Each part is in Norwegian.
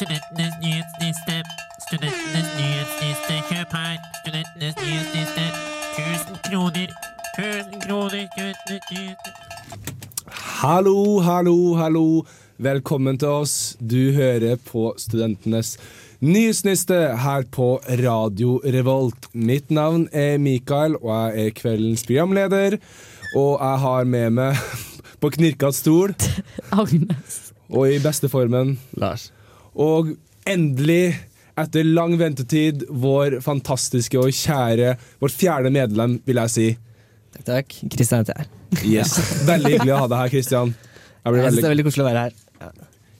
Studentenes nyhetsliste. Studentenes nyhetsliste. Kjøp her. Studentenes nyhetsliste. 1000 kroner. 1000 kroner. Studentenes nyhetsliste. Hallo, hallo, hallo. Velkommen til oss. Du hører på Studentenes nyhetsliste her på Radio Revolt. Mitt navn er Mikael, og jeg er kveldens programleder. Og jeg har med meg på knirka stol, Agnes. og i beste formen Lars. Og endelig, etter lang ventetid, vår fantastiske og kjære Vårt fjerde medlem, vil jeg si. Takk, takk. Kristian heter jeg. Yes. Veldig hyggelig å ha deg her, Kristian. Jeg Jeg det er veldig koselig å være her.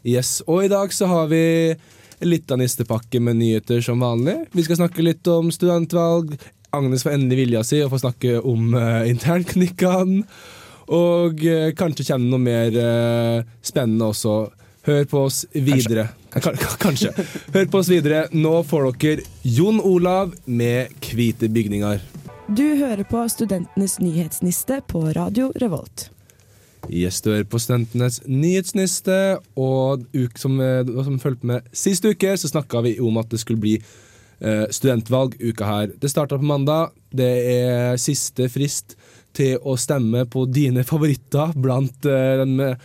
Yes, og i dag så har vi litt av nistepakke med nyheter som vanlig. Vi skal snakke litt om studentvalg. Agnes får endelig vilja si og får snakke om uh, internknikkene. Og uh, kanskje kommer det noe mer uh, spennende også. Hør på oss videre. Kanskje. kanskje. Hør på oss videre. Nå får dere Jon Olav med 'Hvite bygninger'. Du hører på Studentenes nyhetsniste på Radio Revolt. Yes, du hører på Studentenes nyhetsniste, og uk, som, eh, som fulgte med sist uke, så snakka vi om at det skulle bli eh, studentvalg uka her. Det starta på mandag. Det er siste frist til å stemme på dine favoritter blant den de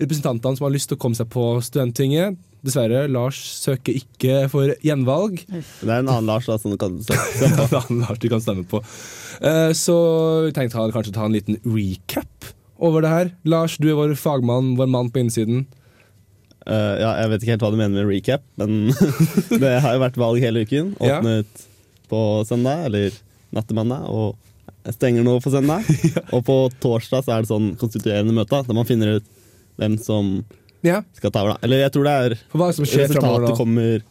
representantene som har lyst til å komme seg på studenttinget. Dessverre, Lars søker ikke for gjenvalg. Det er en annen Lars da, som du kan se på. en annen Lars du kan stemme på. Eh, Så vi tenkte å kanskje ta en liten recap over det her. Lars, du er vår fagmann, vår mann på innsiden. Uh, ja, jeg vet ikke helt hva du mener med recap, men det har jo vært valg hele uken. Ja. Åpnet på søndag, eller nattemandag, og jeg stenger nå på søndag. Og på torsdag så er det sånn konstituerende møte, der man finner ut hvem som Ja, skal ta over. da. Eller jeg tror det er for Hva er det som skjer Resultatet fremover, kommer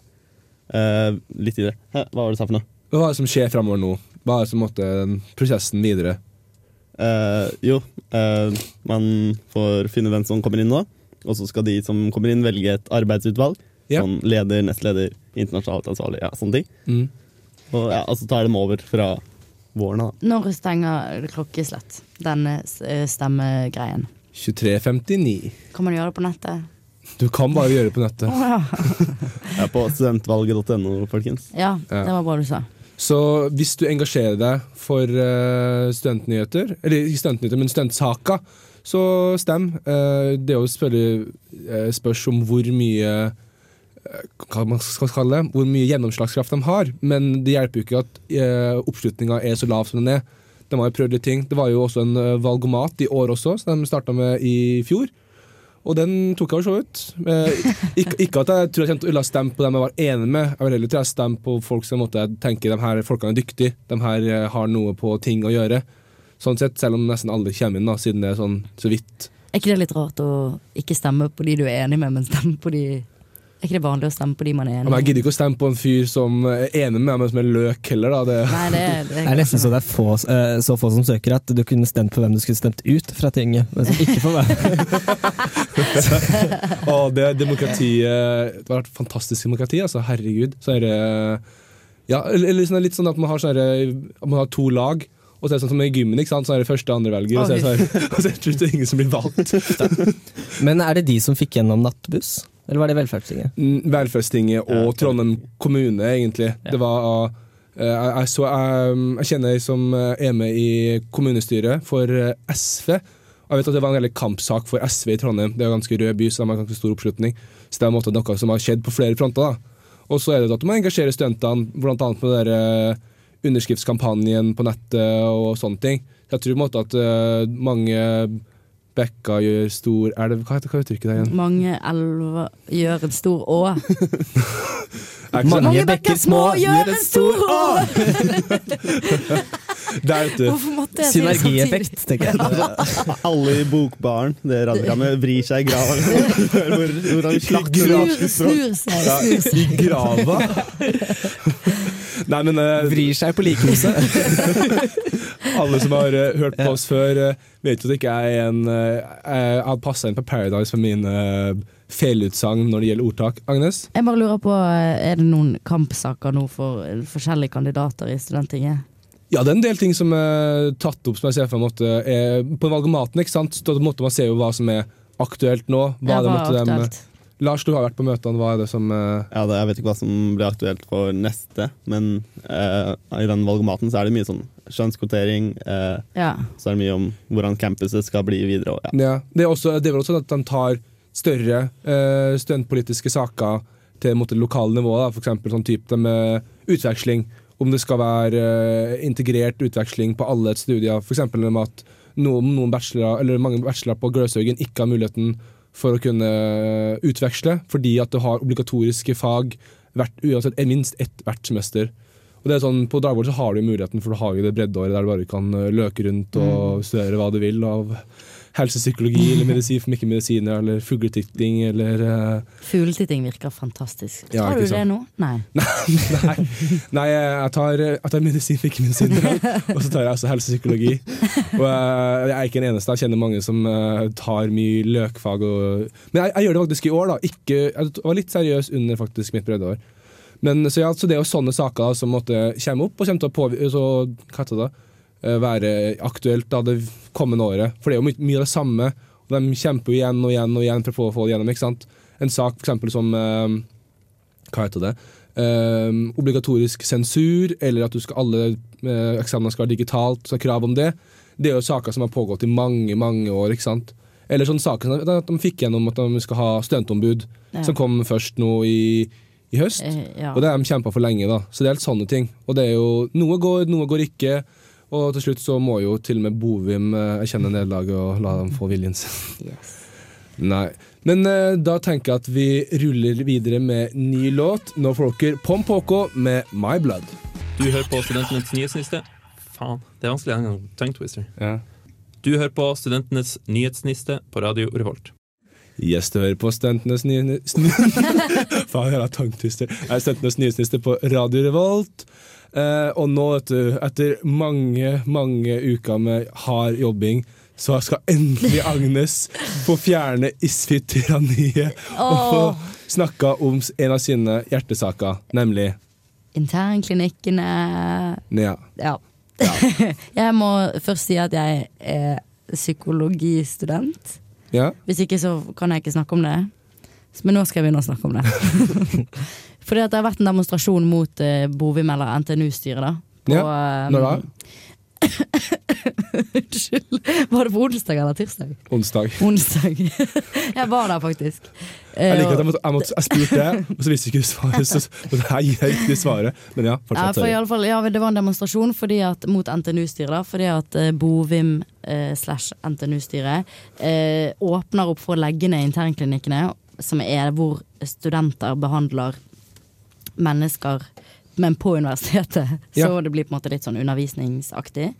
uh, litt tidligere. Hæ, Hva var det du sa for noe? Hva er det som skjer fremover nå? Hva er det som måtte prosessen videre? Uh, jo, uh, man får finne hvem som kommer inn nå. Og så skal de som kommer inn, velge et arbeidsutvalg. Ja. Sånn leder, nestleder, internasjonalt ansvarlig, ja, sånne ting. Mm. Og, ja, og så tar de over fra våren av. Når stenger klokkeslett, denne eh, stemmegreien? 23.59. Kan man gjøre det på nettet? Du kan bare gjøre det på nettet. oh, ja. Ja, på studentvalget.no, folkens. ja, Ja. det var bra du sa. Så hvis du engasjerer deg for uh, studentnyheter, eller ikke studentnyheter, men studentsaka, så stem. Uh, det er jo selvfølgelig eh, spørs om hvor mye hva man skal kalle det, hvor mye gjennomslagskraft de har. Men det hjelper jo ikke at uh, oppslutninga er så lav som den er. De har jo prøvd litt ting. Det var jo også en eh, valgomat i år også, som de starta med i fjor. Og den tok jeg jo så ut. Eh, ikke, ikke at jeg tror jeg å stemme på dem jeg var enig med. Jeg vil heller tror jeg stemme på folk som måtte tenke de her folkene er dyktige. De her eh, har noe på ting å gjøre. Sånn sett, Selv om nesten alle kommer inn, da, siden det er sånn så vidt. Er ikke det litt rart å ikke stemme på de du er enig med, men stemme på de Er ikke det vanlig å stemme på de man er enig med? jeg gidder ikke å stemme på en fyr som er enig med meg, men som er løk heller. da. Det, Nei, det, det, Det er nesten så det er få, eh, så få som søker at du kunne stemt på hvem du skulle stemt ut fra tinget, men som ikke får være Å, det er demokratiet Det har vært fantastisk demokrati, altså. Herregud. Så er det Ja, eller sånn, litt sånn at man har, sånne, man har to lag. Og så er det sånn som i gymmen, ikke sant? så er det første andre velger, og så er det, sånn, og så er det til slutt ingen som blir valgt. Men er det de som fikk gjennom nattbuss, eller var det Velferdstinget? Mm, Velferdstinget og Ja, Trondheim kommune, egentlig. Det var eh, jeg, så, jeg, jeg kjenner ei som eh, er med i kommunestyret for eh, SV. Jeg vet at Det var en veldig kampsak for SV i Trondheim. Det er en ganske rød by, så de har ganske stor oppslutning. Så det er en måte noe som har skjedd på flere fronter. da. Og så er det at man engasjerer studentene, bl.a. med den der, underskriftskampanjen på nettet og sånne ting. Så jeg tror på en måte at mange bekker gjør stor elv Hva heter hva er uttrykket der igjen? Mange elver gjør en stor å. Mange bekker små gjør en stor å! Der, vet du. Synergieffekt, tenker jeg. Alle i Bokbaren, det radioprogrammet, vrir seg i grava. Hvor, hvor han slakter Snur, snur seg, Ja, snur seg. I grava? Nei, men uh, Vrir seg på likhuset. alle som har uh, hørt på oss før, uh, vet jo at ikke er en uh, Jeg hadde passa inn på Paradise for mine uh, feilutsagn når det gjelder ordtak. Agnes? Jeg bare lurer på, Er det noen kampsaker nå for forskjellige kandidater i Studenttinget? Ja, det er en del ting som er tatt opp som jeg ser for meg måtte, er, på valgomaten. ikke sant? Så måtte man se jo hva som er aktuelt nå. Hva Ja, det måtte de aktuelt? Lars, du har vært på møtene. Hva er det som uh... Ja, det, Jeg vet ikke hva som blir aktuelt for neste, men uh, i den valgomaten så er det mye sånn kjønnskvotering. Uh, Ja. så er det mye om hvordan campuset skal bli videre. Og, ja. Ja, det, er også, det er vel også sånn at de tar større uh, studentpolitiske saker til mot det lokale nivå. F.eks. Sånn type med utveksling. Om det skal være integrert utveksling på alle studier. Eksempel med at noen, noen bachelor, eller mange bachelorer på Gløshaugen ikke har muligheten for å kunne utveksle, fordi at du har obligatoriske fag hvert, uansett eh, minst ett hvert semester. Og det er sånn, På Dragvoll så har du muligheten, for du har jo det breddeåret der du bare kan eh, løke rundt og studere hva du vil av helsepsykologi eller medisin for mye medisiner, eller fugletitting eller uh... Fugletitting virker fantastisk. Ja, Tar du det nå? Nei. Nei, nei jeg, tar, jeg tar medisin for ikke medisiner, og så tar jeg også helsepsykologi. Og uh, jeg er ikke den eneste, jeg kjenner mange som uh, tar mye løkfag. Og, men jeg, jeg gjør det faktisk i år, da. Ikke, jeg var litt seriøs under faktisk mitt breddeår. Men så, ja, så det er jo sånne saker som måtte komme opp, og kommer til å påvi- eh, være aktuelt da, det kommende året. For det er jo mye, mye av det samme, og de kjemper jo igjen og igjen og igjen for å få, få det gjennom. ikke sant? En sak for eksempel som eh, Hva heter det? Eh, obligatorisk sensur, eller at du skal, alle uh, eksamener skal være digitalt, så er krav om det. Det er jo saker som har pågått i mange, mange år. ikke sant? Eller sånne saker som at de fikk gjennom at de skal ha studentombud, Ja. som kom først nå i, i høst. Ja. Og det har de kjempa for lenge, da. Så det er helt sånne ting. Og det er jo Noe går, noe går ikke. Og til slutt så må jo til og med Bovim eh, erkjenne nederlaget og la dem få viljen sin. Nei. Men eh, da tenker jeg at vi ruller videre med ny låt. Nå får dere Pom Poko med My Blood. Du hører på Studentenes nyhetsniste. Faen, det er vanskelig en gang. Tongue twister. Ja. Du hører på Studentenes nyhetsniste på Radio Revolt. Yes, du hører på Studentenes nyhetsniste Faen, jeg har tangtwister. Jeg er Studentenes nyhetsniste på Radio Revolt. Eh, og nå, vet du, etter mange, mange uker med hard jobbing, så skal endelig Agnes få fjerne Isfit-tyranniet og få snakka om en av sine hjertesaker, nemlig Internklinikkene Ja. Ja. jeg må først si at jeg er psykologistudent. ja. Hvis ikke så kan jeg ikke snakke om det. Men nå skal jeg begynne å snakke om det. Fordi at det har vært en demonstrasjon mot eh, Bovim eller NTNU-styret, da. På, ja. Når da? Unnskyld. Var det på onsdag eller tirsdag? Onsdag. Onsdag. jeg var der faktisk. Jeg liker at jeg, Eh, måtte, jeg, måtte, jeg spurte og så visste ikke du svaret. Så så jeg gir riktig svaret. Men ja, Ja, fortsett. for i fall, ja, det var en demonstrasjon fordi at, mot NTNU-styret. Fordi at eh, Bovim eh, slash NTNU-styret eh, åpner opp for å legge ned internklinikkene, som er hvor studenter behandler mennesker, men på universitetet. Ja. Så det blir på en måte litt sånn undervisningsaktig.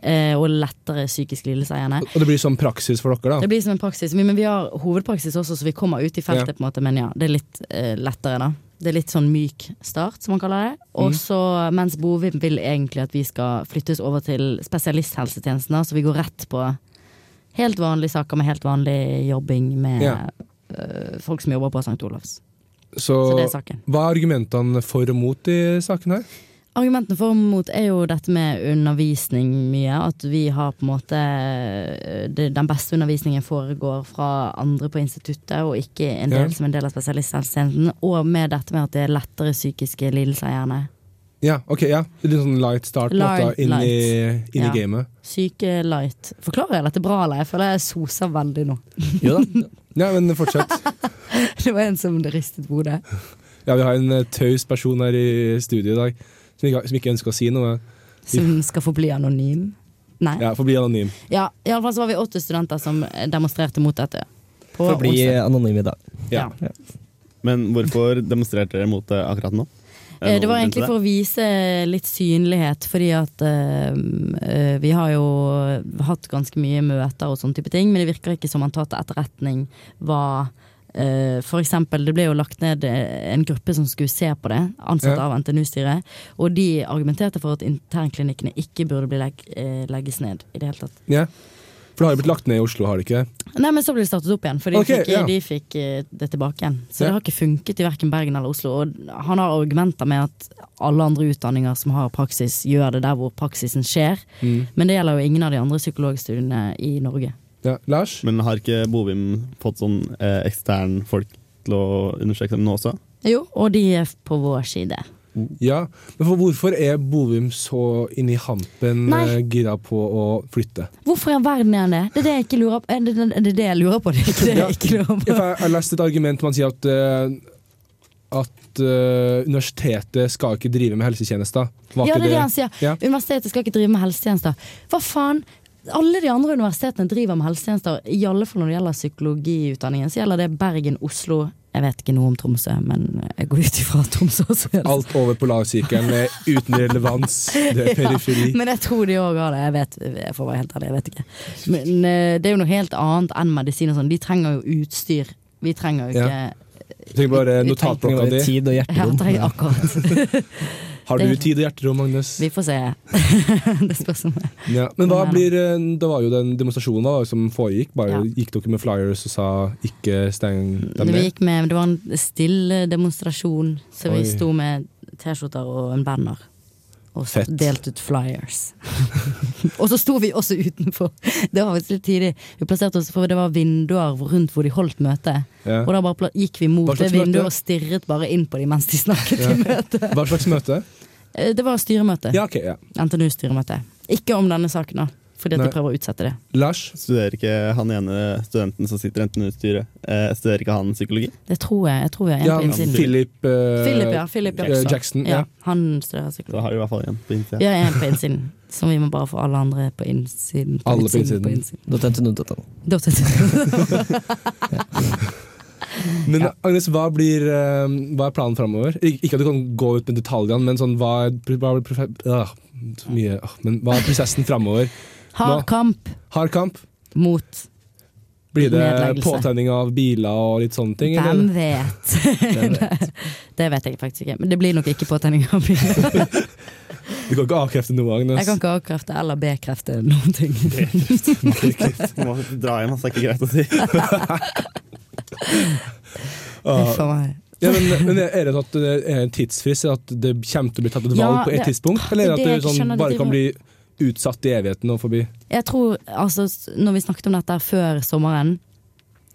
Eh, og lettere psykisk lidelse gjerne. Og det blir som praksis for dere, da? Det blir som en praksis, men vi har hovedpraksis også, så vi kommer ut i feltet Ja. på en måte, men ja, det er litt eh, lettere da. Det er litt sånn myk start, som man kaller det. Og Mm. så, mens Bovim vil egentlig at vi skal flyttes over til spesialisthelsetjenesten, da, så vi går rett på helt vanlige saker med helt vanlig jobbing med Ja. øh, folk som jobber på St. Olavs. Så, Så det er saken. hva er argumentene for og mot i saken her? Argumentene for og mot er jo dette med undervisning mye. At vi har på en måte eh, det, Den beste undervisningen foregår fra andre på instituttet, og ikke en del Ja. som en del av spesialisthelsetjenesten. Og med dette med at det er lettere psykiske lidelser, gjerne. Ja, ok, ja. Litt sånn light start light, måte, Light, inn, i, inn Ja. i gamet. Syke light. Forklarer jeg dette bra, eller? Jeg føler jeg soser veldig nå. Jo da. Ja, men fortsett. Det var en som ristet på hodet. Ja, vi har en eh, taus person her i studio i dag som ikke, som ikke ønsker å si noe. Som skal få bli anonym. Nei. Ja, forbli anonym. Ja, iallfall så var vi åtte studenter som demonstrerte mot dette. Forbli bli anonym i dag. Ja. Ja. Men hvorfor demonstrerte dere mot det akkurat nå? Eh, Det var egentlig for å vise litt synlighet, fordi at eh, vi har jo hatt ganske mye møter og sånne type ting, men det virker ikke som man tar til etterretning hva uh, for eksempel, det ble jo lagt ned en gruppe som skulle se på det, ansatt Ja. av NTNU-styret, og de argumenterte for at internklinikkene ikke burde legges ned i det hele tatt. ja. For det har jo blitt lagt ned i Oslo, har det ikke det? Nei, men så ble det startet opp igjen, for de fikk, ja. de fikk eh, det tilbake igjen. Så Ja. det har ikke funket i verken Bergen eller Oslo. Og han har argumenter med at alle andre utdanninger som har praksis, gjør det der hvor praksisen skjer. Mm. Men det gjelder jo ingen av de andre psykologstudiene i Norge. Ja. Lars? Men har ikke Bovim fått sånn eh, ekstern folk til å undersøke dem nå også? Jo, og de er på vår side. Ja, men for hvorfor er Bovim så inni hampen Nei. eh, gira på å flytte? Hvorfor i all verden er han det? Det er det jeg ikke lurer på. Er det er det, det jeg lurer på? Det er ikke det jeg ikke lurer på. Ja, Jeg har lest et argument man sier at, eh, at uh, universitetet skal ikke drive med helsetjenester. Var Ja, det er det han sier. Ja. Universitetet skal ikke drive med helsetjenester. Hva faen? Alle de andre universitetene driver med helsetjenester, i alle fall når det gjelder psykologiutdanningen. Så gjelder det Bergen, Oslo Jeg vet ikke noe om Tromsø, men jeg går ut ifra Tromsø også. Alt over polarsirkelen er uten relevans. Det er periferi. Men jeg tror de òg har det. Jeg vet, jeg får være helt ærlig, jeg vet ikke. Men eh, det er jo noe helt annet enn medisin og sånn. De trenger jo utstyr. Vi trenger jo ikke Jeg Trenger bare Vi notatblokka di. tid og Ja, hjerterom. trenger akkurat. Har du tid og hjerterom, Magnus? Vi får se. det spørs om det. Ja. Men hva blir eh, Det var jo den demonstrasjonen da, som foregikk. Bare Ja. Gikk dere med flyers og sa 'ikke steng dem ned'? med, det var en stille demonstrasjon, så vi sto med T-skjorter og en banner. Og Fett. delte ut flyers. og så sto vi også utenfor. Det var faktisk litt tidlig. Vi plasserte oss for det var vinduer rundt hvor de holdt møte. Ja. Og da bare gikk vi mot det møte? vinduet og stirret bare inn på dem mens de snakket i møte. Hva slags møte? Eh, Det var styremøte. Ja, okay, ja. NTNU-styremøte. Ikke om denne saken, da. Fordi at Nei. de prøver å utsette det. Lars? Studerer ikke han ene studenten som sitter enten i NTNU-styret, eh, studerer ikke han psykologi? Det tror jeg. Jeg tror vi har Ja, på innsiden. Philip, uh, Philip, ja. Philip, ja. eh, Jackson. ja. Ja. Han studerer psykologi. Da har du i hvert fall en på innsiden. Ja, en på innsiden, som vi må bare få alle andre på innsiden. Alle på innsiden. På innsiden. jeg- Men Agnes, hva, blir, eh, hva er planen framover? Ikke at du kan gå ut med detaljene, men sånn, hva er, hva er, øh, mye, men hva er prosessen framover? Hard kamp Hard kamp? mot Blir det påtenning av biler og litt sånne ting? Hvem Eller? vet? Vet? Det vet jeg faktisk ikke. Men det blir nok ikke påtenning av biler. Du kan ikke avkrefte noe, Agnes. Jeg kan ikke avkrefte eller bekrefte noen ting. Du må dra hjem, altså. Det er ikke greit å si. Ah. For meg. Ja, men, men er det at det er en tidsfrist? At det kommer til å bli tatt et Ja, valg på et tidspunkt? Eller er er at det det sånn, bare kan bli utsatt i evigheten og forbi? Jeg tror, altså, når vi snakket om dette før sommeren,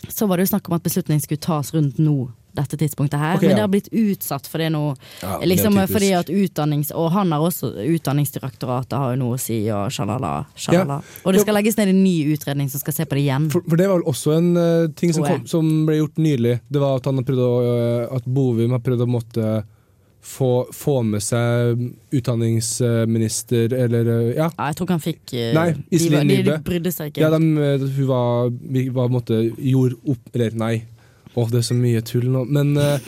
så var det jo snakk om at beslutningen skulle tas rundt nå. Dette tidspunktet her Ok, Men det har blitt utsatt fordi nå Ja, liksom, det fordi at utdannings... Og han har også Utdanningsdirektoratet har jo noe å si, og sjalala. sjalala. Ja. Og det skal legges ned en ny utredning som skal se på det igjen. For, for det var vel også en uh, ting som, kom, som ble gjort nylig. Det var at han har prøvd å, uh, at Bovim har prøvd å måtte få, få med seg utdanningsminister eller eh, Ja. Ja, jeg tror ikke han fikk eh, Nei, de, Iselin de, de brydde seg ikke. ja de, eh, hun var, var måte gjorde opp Eller nei, åh, det er så mye tull nå. Men uh,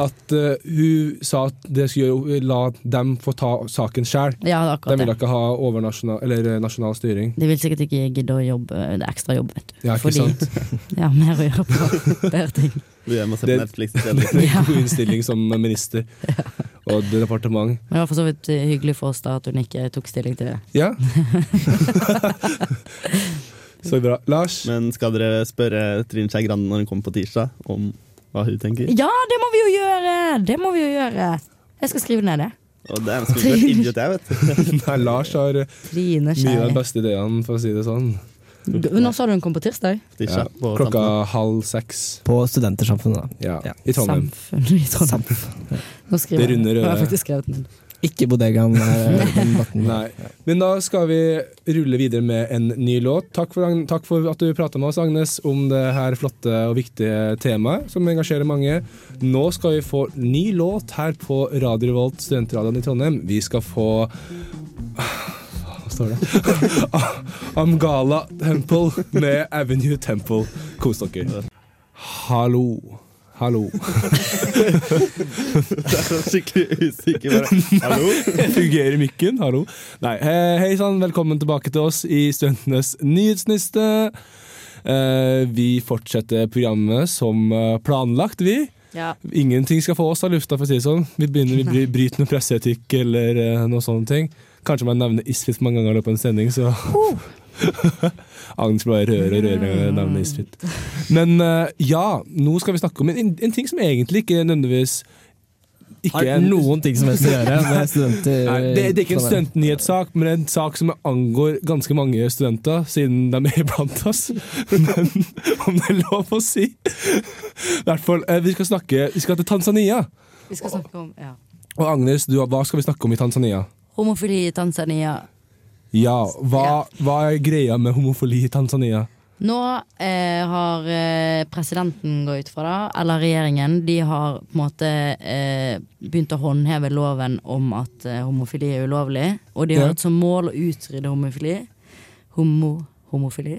at uh, hun sa at det skulle gjøre, la dem få ta saken sjøl. Ja, De det. ikke ha overnasjonal, eller nasjonal styring. De vil sikkert ikke gidde å jobbe Det er ekstra jobb, vet du. Ja, ikke Fordi- sant? Ja, mer å gjøre på bedre ting. Du hjem og se på Det- Netflix Det er en god innstilling som minister og departement. Men det var for så vidt hyggelig for oss da at hun ikke tok stilling til det. Ja. Så bra. Lars? Men skal dere spørre Trine Skei Grande når hun kommer på tirsdag, om hva hun tenker? Ja, det må vi jo gjøre! Det må vi jo gjøre. Jeg skal skrive ned det. Og det er en idiot, jeg, vet du. Nei, Lars har eh, mye av de beste ideene, for å si det sånn. Når sa du hun kom på tirsdag? Ja. På Klokka Samfunnet. halv seks. På Studentersamfunnet, da. Ja, Ja. i Trondheim. Samfunn i Trondheim. Nå skriver Det runder, jeg. Har faktisk skrevet den. Ikke bodegaen. eh, den. Nei. Men da skal vi rulle videre med en ny låt. Takk for, takk for at du prata med oss, Agnes, om det her flotte og viktige temaet som engasjerer mange. Nå skal vi få ny låt her på Radio Revolt, studentradioen i Trondheim. Vi skal få står det? Amgala Temple med Avenue Temple. Kos dere. Hallo. Hallo. det er så skikkelig usikker. Bare. Hallo? Fungerer mikken? Hallo? Nei, he- hei sann, velkommen tilbake til oss i Studentenes nyhetsniste. Eh, vi fortsetter programmet som eh, planlagt, vi. Ja. Ingenting skal få oss av lufta, for å si det sånn. Vi begynner vi bry- bryter med presseetikk eller eh, noe sånne ting. Kanskje man nevner Isfit mange ganger i løpet av en sending, så Agnes bare rører og rører med å nevne Isfit. Men eh, ja, nå skal vi snakke om en, en ting som egentlig ikke nødvendigvis ikke Har noen ting som helst å gjøre med studenter. Nei, det, det er ikke en studentnyhetssak, men en sak som angår ganske mange studenter, siden de er iblant oss. Men om det er lov å si I hvert fall, eh, Vi skal snakke Vi skal til Tanzania. Vi skal snakke om ja. Og Agnes, du, hva skal vi snakke om i Tanzania? Homofili i Tanzania. Ja, hva, hva er greia med homofili i Tanzania? Nå eh, har eh, presidenten gått ut fra det, eller regjeringen, de har på en måte eh, begynt å håndheve loven om at eh, homofili er ulovlig. Og de har Ja. som mål å utrydde homofili. Homo, homofili.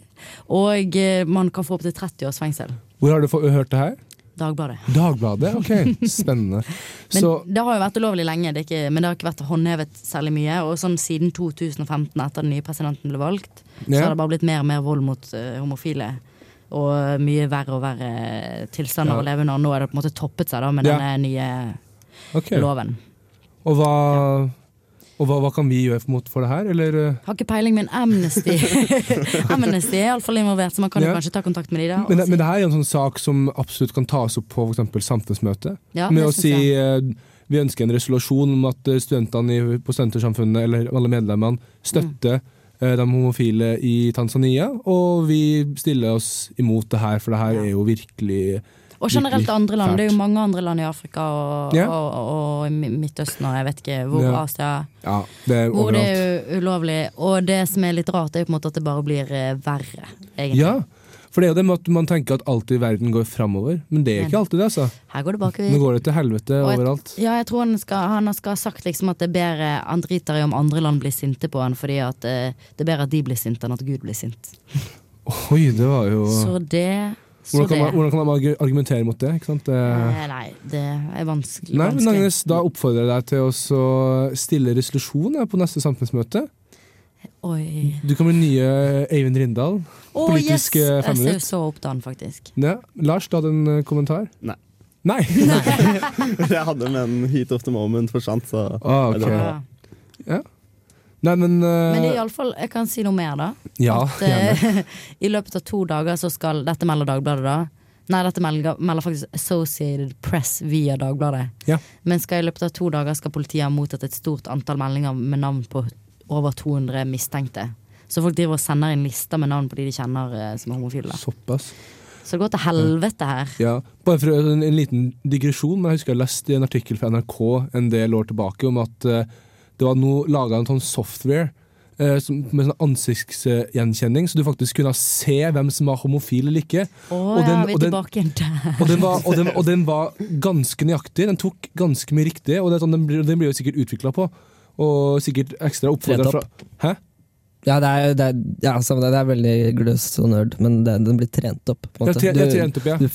Og eh, man kan få opptil 30 års fengsel. Hvor har du hørt det her? Dagbladet. Dagbladet? Ok, spennende. Men Så Det har jo vært ulovlig lenge, det ikke, men det har ikke vært håndhevet særlig mye. Og sånn siden 2015, etter den nye presidenten ble valgt, så har det bare blitt mer og mer vold mot uh, homofile. Og mye verre og verre tilstander Ja. å leve under. Nå er det på en måte toppet seg da med Ja. denne nye okay. loven. Og hva, og hva, hva kan vi gjøre mot for det her, eller? eh? Har ikke peiling, men Amnesty Amnesty er iallfall involvert, så man kan jo kanskje ta kontakt med de da. Men, si- men det her er en sånn sak som absolutt kan tas opp på f.eks. samfunnsmøte. ja, med å si jeg. eh, vi ønsker en resolusjon om at eh, studentene i, på Studentersamfunnet, eller alle medlemmene, støtter mm. de homofile i Tanzania. Og vi stiller oss imot det her, for det her Ja. er jo virkelig Og generelt andre land. Det er jo mange andre land i Afrika og, Ja. og, og, i Midtøsten og jeg vet ikke hvor, Ja. Asia Ja, det er Hvor det er ulovlig. Og det som er litt rart, er jo på en måte at det bare blir eh, verre, egentlig. Ja, for det er jo det med at man tenker at alltid verden går framover, men det er ikke alltid det, altså. Her går det Nå bakover. går det til helvete jeg, overalt. Ja, jeg tror han skal, han skal ha sagt liksom at det er bedre Han driter i om andre land blir sinte på han, fordi at eh, det er bedre at de blir sinte enn at Gud blir sint. Oi, det var jo Så det hvordan kan, man, hvordan kan man argumentere mot det? Ikke sant? Det, Eh, Nei, det er vanskelig. Nei, men. Agnes, Da oppfordrer jeg deg til å stille resolusjon på neste samfunnsmøte. Oi. Du kan bli nye Eivind Rindal. Oh, Politisk, yes! femminutt. Jeg ser så opp til han, faktisk. Ja. Lars, du hadde en eh, kommentar? Nei. Nei? Jeg hadde med en heat of the moment forsvant, så Ah, ok. ja. Ja. Nei, men, uh, Men det er iallfall Jeg kan si noe mer, da. Ja, at eh, i løpet av to dager så skal Dette melder Dagbladet, da. Nei, dette melder, melder faktisk Associated Press via Dagbladet. Ja. Men skal i løpet av to dager skal politiet ha mottatt et stort antall meldinger med navn på over 200 mistenkte. Så folk driver og sender inn lister med navn på de de kjenner uh, som er homofile. Såpass. Så det går til helvete her. Ja. Bare for en, en liten digresjon, men jeg husker jeg leste i en artikkel fra NRK en del år tilbake om at eh, det var noe laga en sånn software eh, som, med sånn ansiktsgjenkjenning, så du faktisk kunne se hvem som var homofil eller ikke. Og ja, den- vi og den- der. Og den, var, og, den, og den var ganske nøyaktig. Den tok ganske mye riktig, og det er sånn, den, blir, den blir jo sikkert utvikla på. Og sikkert ekstra oppfordra fra Hæ? Ja, det er, det er, ja, det, det er veldig gløs og nerd, men det, den blir trent opp. På en Jeg måte. tre- opp, ja. du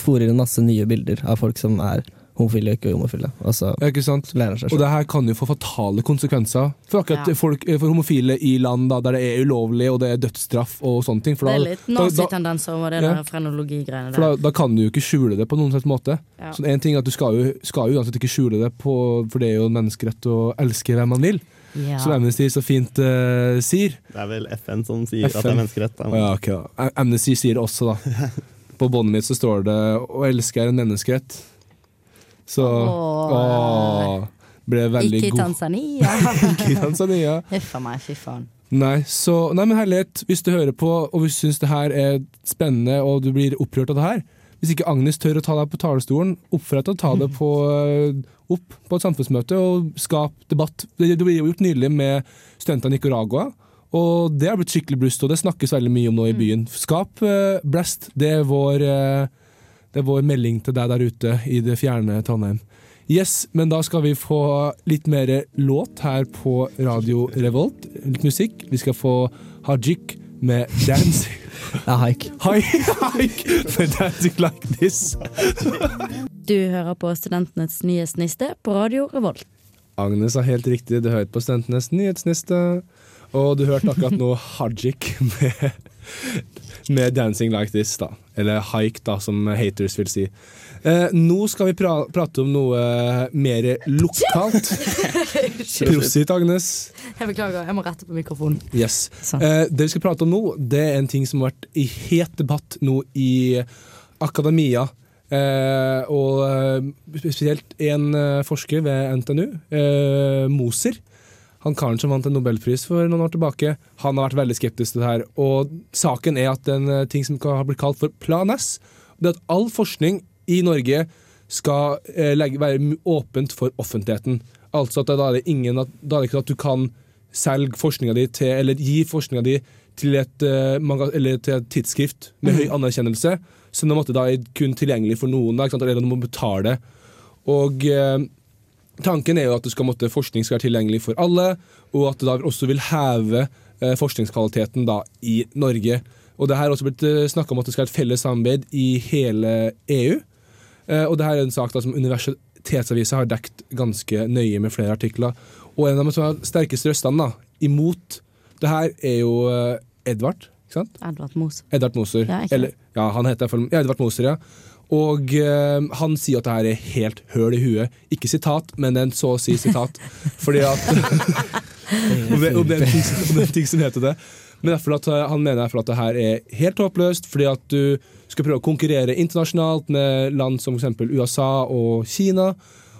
fòrer en inn masse nye bilder av folk som er homofile og ikke homofile, og så Ja, Ikke sant? lærer han seg Og det her kan jo få fatale konsekvenser for akkurat Ja. folk, for homofile i land da, der det er ulovlig og det er dødsstraff og sånne ting. For Det er litt da, da, nazitendenser over det Ja. der frenologigreiene for da, der. da kan du jo ikke skjule det på noen slags måte. Ja. Så en ting er at Du skal jo, skal jo uansett ikke skjule det, på, for det er jo en menneskerett å elske hvem man vil. Ja. Som Amnesty så fint uh, sier. Det er vel FN som sier at det er menneskerett. da. Ja, okay, da. Amnesty sier det også, da. På båndet mitt så står det 'å elske er en menneskerett'. Så Åh. ble veldig Ikke i. Tanzania. Ikke i Tanzania. Huff a meg, fy faen. Nei, så, nei, men herlighet, hvis du hører på og hvis du syns det her er spennende og du blir opprørt av det her Hvis ikke Agnes tør å ta deg på talerstolen, oppfør deg til å ta det på, eh, opp på et samfunnsmøte og skap debatt. Det, det ble gjort nylig med studenter i Nicaragua. Og det har blitt skikkelig blust, og det snakkes veldig mye om nå i byen. Skap eh, blest. Det er vår eh, det er vår melding til deg der ute i det fjerne Trondheim. Yes, men da skal vi få litt mer låt her på Radio Revolt. Litt musikk. Vi skal få Hajik med 'Dancing'. Ja, haik. Haik Hike med 'Dancing Like This'. Du hører på Studentenes nyhetsniste på Radio Revolt. Agnes har helt riktig, du hørte på Studentenes nyhetsniste. Og du hørte akkurat nå Hajik med, med 'Dancing Like This', da. Eller Hike, da, som haters vil si. Eh, nå skal vi pra prate om noe mer lokalt. Prosit, Agnes. Jeg beklager, jeg må rette på mikrofonen. Yes. Eh, det vi skal prate om nå, det er en ting som har vært i het debatt nå i akademia Eh, og eh, spesielt en eh, forsker ved NTNU, eh, Moser, han karen som vant en nobelpris for noen år tilbake, han har vært veldig skeptisk til det her. Og saken er at en eh, ting som har blitt kalt for Plan S, det er at all forskning i Norge skal eh, legge, være åpent for offentligheten. Altså at da er det ingen at, da er det ikke at du kan selge forskninga di til, eller gi forskninga di til et, uh, til et tidsskrift med høy anerkjennelse, som en måte da er kun tilgjengelig for noen, da, eller du må betale. Og eh, tanken er jo at det skal, måtte, forskning skal være tilgjengelig for alle, og at det da også vil heve eh, forskningskvaliteten da, i Norge. Og det her har også blitt eh, snakka om at det skal være et felles samarbeid i hele EU. Eh, og det her er en sak da, som Universitetsavisa har dekt ganske nøye med flere artikler. Og en av de som har sterkeste røstene imot det her, er jo eh, Edvard. Edvard Moser. Edvard Moser. Ja, Eller, ja, han heter ja, Edvard Moser, ja. Og eh, han sier at det her er helt høl i huet. Ikke sitat, men en så å si sitat. Fordi at Om det, er en ting, som- er heter det. Men at, eh, han mener derfor at det her er helt håpløst, fordi at du skal prøve å konkurrere internasjonalt med land som f.eks. USA og Kina.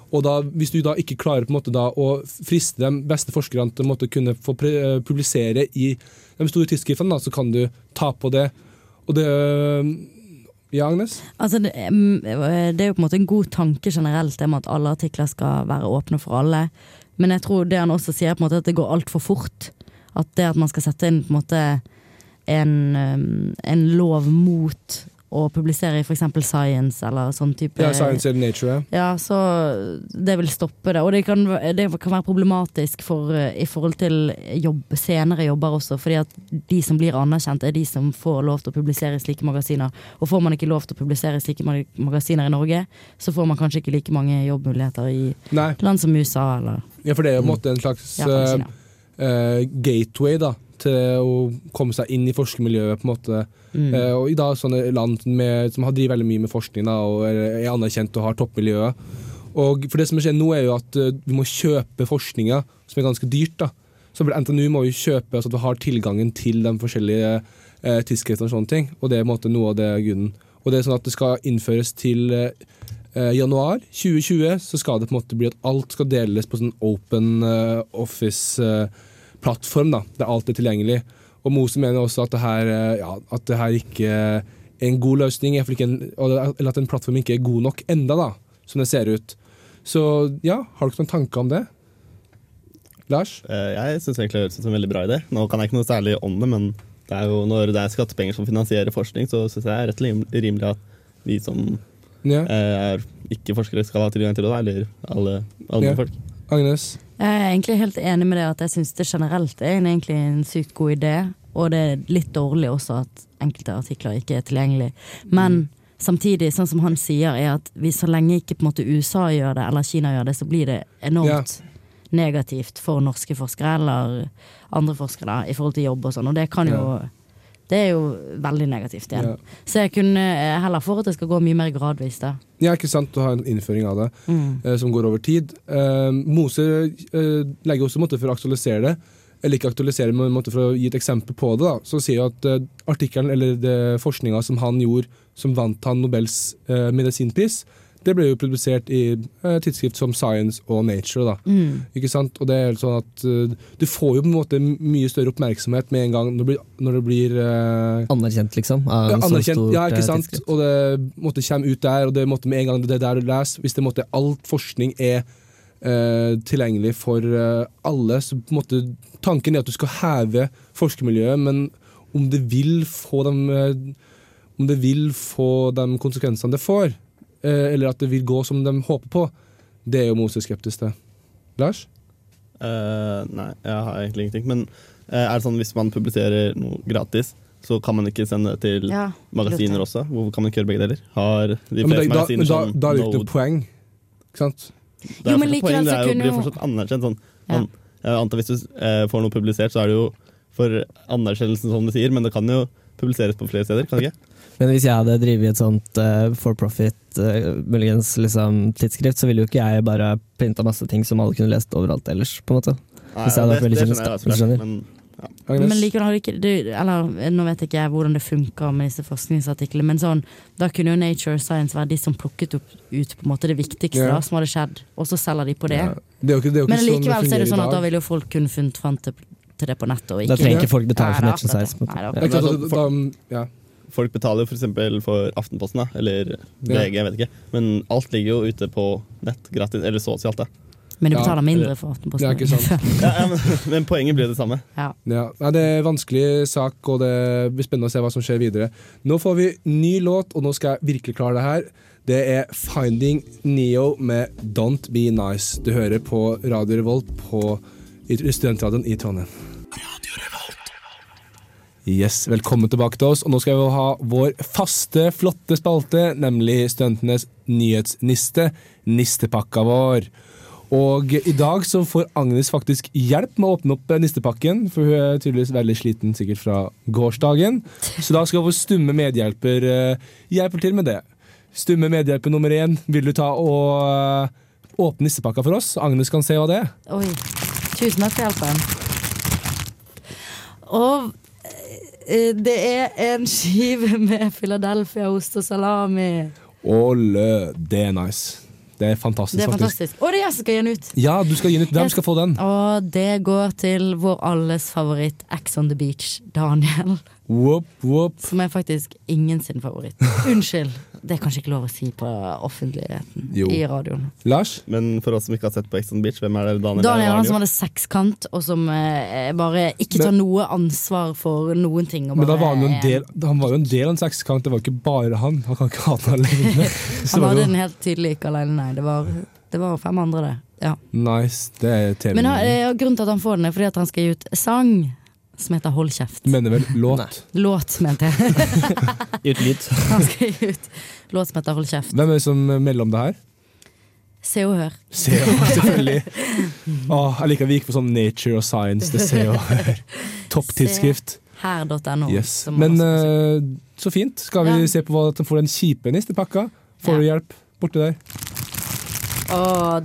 Og da, hvis du da ikke klarer på en måte da å friste de beste forskerne til å kunne få eh, publisere i de store tidsskriftene, så kan du ta på det. Og det øh, Ja, Agnes? Altså, det, det er jo på en måte en god tanke generelt, det med at alle artikler skal være åpne for alle. Men jeg tror det han også sier, på en måte at det går altfor fort. At det at man skal sette inn på en måte en, en lov mot å publisere i f.eks. Science eller sånn type Ja, Science and Nature. ja. Så det vil stoppe det. Og det kan, det kan være problematisk for, eh, i forhold til jobb, senere jobber også, fordi at de som blir anerkjent, er de som får lov til å publisere i slike magasiner. Og får man ikke lov til å publisere i slike magasiner i Norge, så får man kanskje ikke like mange jobbmuligheter i Nei, land som USA eller ja, for det er jo på en måte en slags ja, uh, gateway da, til å komme seg inn i forskermiljøet. på en måte. Mm. Eh, og i dag sånne land med, som har driver veldig mye med forskning da, og er, er anerkjent og har toppmiljøet. Og for det som skjer nå er jo at eh, vi må kjøpe forskninga, som er ganske dyrt. da. Så NTNU må jo kjøpe så at vi har tilgangen til de forskjellige eh, tidsskriftene og sånne ting. Og det er på en måte noe av det grunnen. Og det er sånn at det skal innføres til eh, eh, januar 2020, så skal det på en måte bli at alt skal deles på sånn open eh, office-plattform, da, der alt er tilgjengelig. Og Mose mener også at det her, eh, ja, at det her ikke er en god løsning, ikke en, eller at en plattform ikke er god nok enda da, som det ser ut. Så ja, har dere noen tanker om det? Lars? Eh, Jeg syns egentlig det høres ut som en veldig bra idé. Nå kan jeg ikke noe særlig om det, men det er jo når det er skattepenger som finansierer forskning, så syns jeg det er rett rim- rimelig at vi som Ja. eh, er ikke-forskere skal ha tilgang til det, eller alle andre Ja. folk. Agnes? Jeg er egentlig helt enig med det at jeg syns det generelt er en, egentlig en sykt god idé. Og det er litt dårlig også at enkelte artikler ikke er tilgjengelig. Men samtidig, sånn som han sier, er at hvis så lenge ikke måte USA gjør det, eller Kina gjør det, så blir det enormt negativt for norske forskere eller andre forskere da, i forhold til jobb og sånn. Og det kan jo Det er jo veldig negativt igjen. Ja. Så jeg kunne eh, heller for at det skal gå mye mer gradvis, da. Ja, ikke sant, å ha en innføring av det Mm. eh, som går over tid. Eh, Mose eh, legger også en måte for å aktualisere det, eller ikke aktualisere, men en måte for å gi et eksempel på det. da, Så sier at eh, artikkelen, eller forskninga som han gjorde, som vant han Nobels eh, medisinpris, det ble jo produsert i eh, tidsskrift som Science og Nature. da. Mm. Ikke sant? Og det er sånn at uh, Du får jo på en måte mye større oppmerksomhet med en gang når det blir, når det blir uh, Anerkjent, liksom? Av ja, anerkjent, stort, ja, ikke eh, sant? tidsskrift. Og det måtte komme ut der, og det måtte med en gang det er der du leser Hvis det måtte alt forskning er uh, tilgjengelig for alle, så på en måte tanken er at du skal heve forskermiljøet, men om det vil få de eh, om det vil få de konsekvensene det får, eller at det vil gå som de håper på, det er jo Moses skeptisk til. Lars? Uh, nei, jeg har egentlig ingenting. Men uh, er det sånn hvis man publiserer noe gratis, så kan man ikke sende det til Ja, magasiner også? Hvorfor kan man ikke gjøre begge deler? Har de Ja, men da, fleste da, magasiner da, sånn da er det ikke noe poeng. Ikke sant? Det er Jo, men likevel poeng, så er jo, kunne blir jo- fortsatt anerkjent. Sånn. Ja. Man, jeg antar Hvis du eh, får noe publisert, så er det jo for anerkjennelsen, som du sier, men det kan jo publiseres på flere steder, kan det ikke? Men hvis jeg hadde drevet et sånt uh, for profit, uh, muligens liksom, tidsskrift, så ville jo ikke jeg bare printa masse ting som alle kunne lest overalt ellers, på en måte. Nei, Hvis jeg hadde vært veldig da, altså, skjønner. men Agnes? Men likevel har du ikke du, Eller nå vet ikke jeg hvordan det funker med disse forskningsartiklene, men sånn, da kunne jo Nature og Science være de som plukket opp ut på en måte det viktigste Ja. da, som hadde skjedd, og så selger de på det. Ja. Det er ikke, det er ikke Men sånn likevel så er det sånn at da ville jo folk kunne funnet fram til, til det på nettet. Da trenger ikke folk betale for Nei, Nature det er Science. Folk betaler f.eks. for Aftenposten, da, eller VG, jeg vet ikke. Men alt ligger jo ute på nett gratis, eller sosialt. det. Men du Ja, betaler mindre for Aftenposten. Det er ikke sant. Ja, ja, men, men poenget blir det samme. Ja. Ja. Nei, det er en vanskelig sak, og det blir spennende å se hva som skjer videre. Nå får vi ny låt, og nå skal jeg virkelig klare det her. Det er Finding Neo med Don't Be Nice. Du hører på Radio Revolt på i Studentradioen i Trondheim. Yes, Velkommen tilbake til oss. Og Nå skal vi ha vår faste, flotte spalte, nemlig Studentenes nyhetsniste. Nistepakka vår. Og i dag så får Agnes faktisk hjelp med å åpne opp eh, nistepakken, for hun er tydeligvis veldig sliten sikkert fra gårsdagen. Så da skal vår stumme medhjelper eh, hjelpe til med det. Stumme medhjelper nummer én, vil du ta og eh, åpne nistepakka for oss? Agnes kan se hva det er. Oi. Tusen takk for hjelpen. Og det er en skive med Philadelphia-ost og salami. Ole, det er nice. Det er fantastisk, Det er fantastisk. Og det er jeg som skal gi den ut. Ja, du skal gi den ut. Hvem skal få den? Og det går til vår alles favoritt Ex on the Beach, Daniel. Whoop, whoop. Som er faktisk ingen sin favoritt. Unnskyld. Det er kanskje ikke lov å si på offentligheten Jo. i radioen. Lars? Men for oss som ikke har sett på Ex on Beach, hvem er det Daniel, Daniel er han som hadde sekskant, og som eh, bare ikke tar Men- noe ansvar for noen ting. Og Men da bare var han jo en del, han var jo en del av en sekskant, det var ikke bare han. Han kan ikke ha den alene. Han hadde den helt tydelig ikke alene, nei. Det var, det var fem andre, det. Ja. nice. Det er TV. Men eh, grunnen til at han får den, er fordi at han skal gi ut sang som heter Hold kjeft. Du mener vel låt? Låt, mente jeg. Ut lyd. Han skal gi ut låt som heter Hold kjeft. Hvem er det som melder om det her? Se og hør. Se og Hør, selvfølgelig. Åh, jeg liker at vi gikk for sånn Nature og Science. til Se og Hør. Topptidsskrift. Her.no. Yes. Men eh, så fint. Skal vi Ja. se på hva at de får den kjipe nistepakka? Får du hjelp borti der? Å,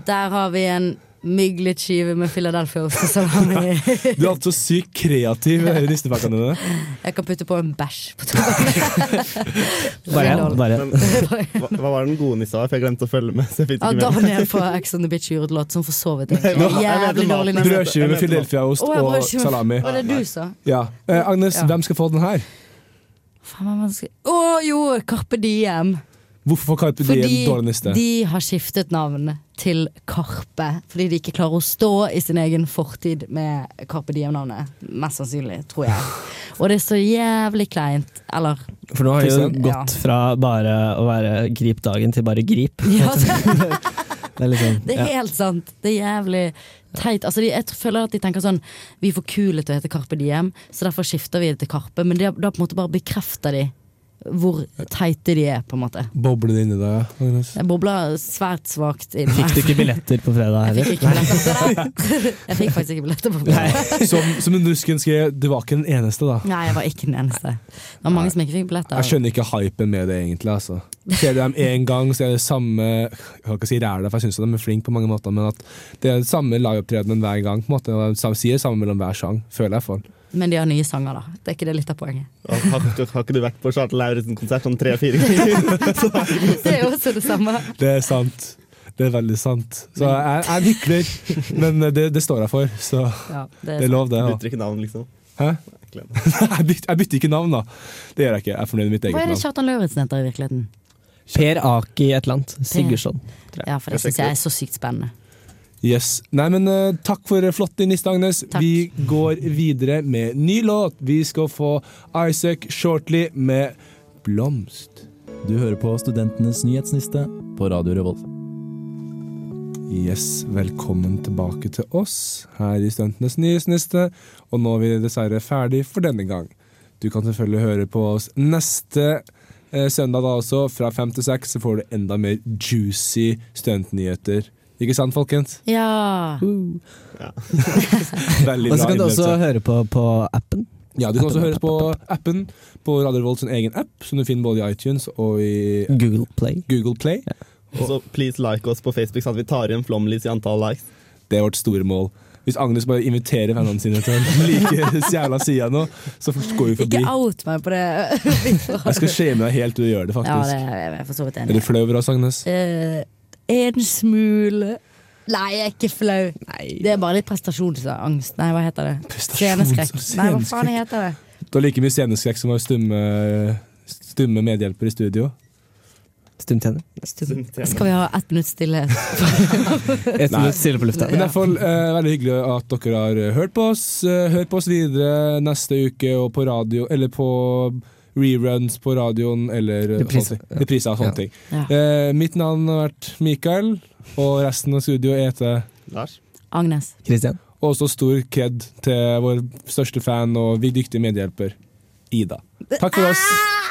der har vi en myglet skive med Philadelphia-ost og salami. Du er altså sykt kreativ i nistepakkene dine. Jeg kan putte på en bæsj på toppen. Bare. Men hva, hva var den gode nissa? For jeg glemte å følge med. Så jeg fikk Ja, ikke med. Daniel på Ex on the Bitch gjorde låt som for så vidt er jævlig dårlig nisse. Brødskive med Philadelphia-ost og salami. Var det du sa? Ja. Eh, Agnes, Ja. hvem skal få den her? Faen, hva skal- Å jo, Carpe Diem. Hvorfor får Carpe Diem dårlig niste? Fordi de har skiftet navn til Karpe. Fordi de ikke klarer å stå i sin egen fortid med Karpe Diem-navnet. Mest sannsynlig, tror jeg. Og det er så jævlig kleint. Eller For nå har det jo gått gått fra bare å være grip dagen til bare grip. ja, det, Det er liksom, det er ja. helt sant. Det er jævlig teit. Altså, jeg føler at de tenker sånn Vi er for kule til å hete Karpe Diem, så derfor skifter vi det til Karpe. Men det, da på en måte bare bekrefter de hvor teite de er, på en måte. Bobler det inni deg, Agnes? Jeg bobler svært svakt inn. Fikk du ikke billetter på fredag Jeg fikk ikke billetter på det. Jeg fikk faktisk ikke billetter på fredag. Som, som en rusken skrev, du var ikke den eneste, da. Nei, jeg var ikke den eneste. Det var mange som ikke fikk billetter. Jeg skjønner ikke hypen med det, egentlig. altså. Ser du dem én gang, så er det samme Jeg kan ikke si ræla, for jeg syns de er flinke på mange måter, men at det er det samme liveopptredenen hver gang. på en måte, og De sier det samme mellom hver sang, føler jeg iallfall. Men de har nye sanger, da. Det er ikke det litt av poenget. Har, har, har ikke du vært på Charlotte Lauritzen-konsert sånn tre-fire ganger? Det er jo også det samme. Det er sant. Det er veldig sant. Så jeg jeg er hykler, men det, det står jeg for. Så Ja, det det er er lov, det. Ja. bytter ikke navn, liksom? Hæ? Jeg bytter, jeg bytter ikke navn, da. Det gjør jeg ikke. Jeg er fornøyd med mitt Hva er det navn. Kjartan Lauritzen heter i virkeligheten? Per Aki et eller annet. Sigurdsson. Ja, for det Jeg syns jeg er så sykt spennende. Yes. Nei, men uh, Takk for flott niste, Agnes. Takk. Vi går videre med ny låt. Vi skal få Isaac Shortley med 'Blomst'. Du hører på Studentenes nyhetsniste på Radio Revolt. Yes, velkommen tilbake til oss her i Studentenes nyhetsniste. Og nå er vi dessverre ferdig for denne gang. Du kan selvfølgelig høre på oss neste eh, søndag da også, fra fem til seks. Så får du enda mer juicy studentnyheter. Ikke sant, folkens? Ja. Veldig Og så kan du også høre på, på appen. Ja, du kan også høre på appen på Radio Revolt sin egen app, som du finner både i iTunes og i Google Play. Google Play. Og så please like oss på Facebook, sånn at vi tar igjen flomlys i antall likes. Det er vårt store mål. Hvis Agnes bare inviterer vennene sine til å like jævla sida nå, så går vi forbi. Ikke out meg på det. Jeg skal shame deg helt til du gjør det, ja, faktisk. det er jeg for så vidt Er du flau over oss, Agnes? Eh, en smule Nei, jeg er ikke flau. Det er bare litt prestasjonsangst. Nei, hva heter det? Sceneskrekk. Nei, hva faen heter det? Du har like mye sceneskrekk som å ha stumme, stumme medhjelper i studio. Stumtjener. Skal vi ha ett minutt stillhet? Et minutt stille på lufta. Men fall eh, veldig hyggelig at dere har hørt på oss. Eh, hør på oss videre neste uke og på radio, eller på reruns på radioen, eller eh, Repriser, sånne ting. Repriser sånne Ja. ting. Ja. Eh, mitt navn har vært Mikael, og resten av studio heter Lars? Agnes. Kristian. Og også stor kred til vår største fan og dyktige medhjelper, Ida. Takk for oss.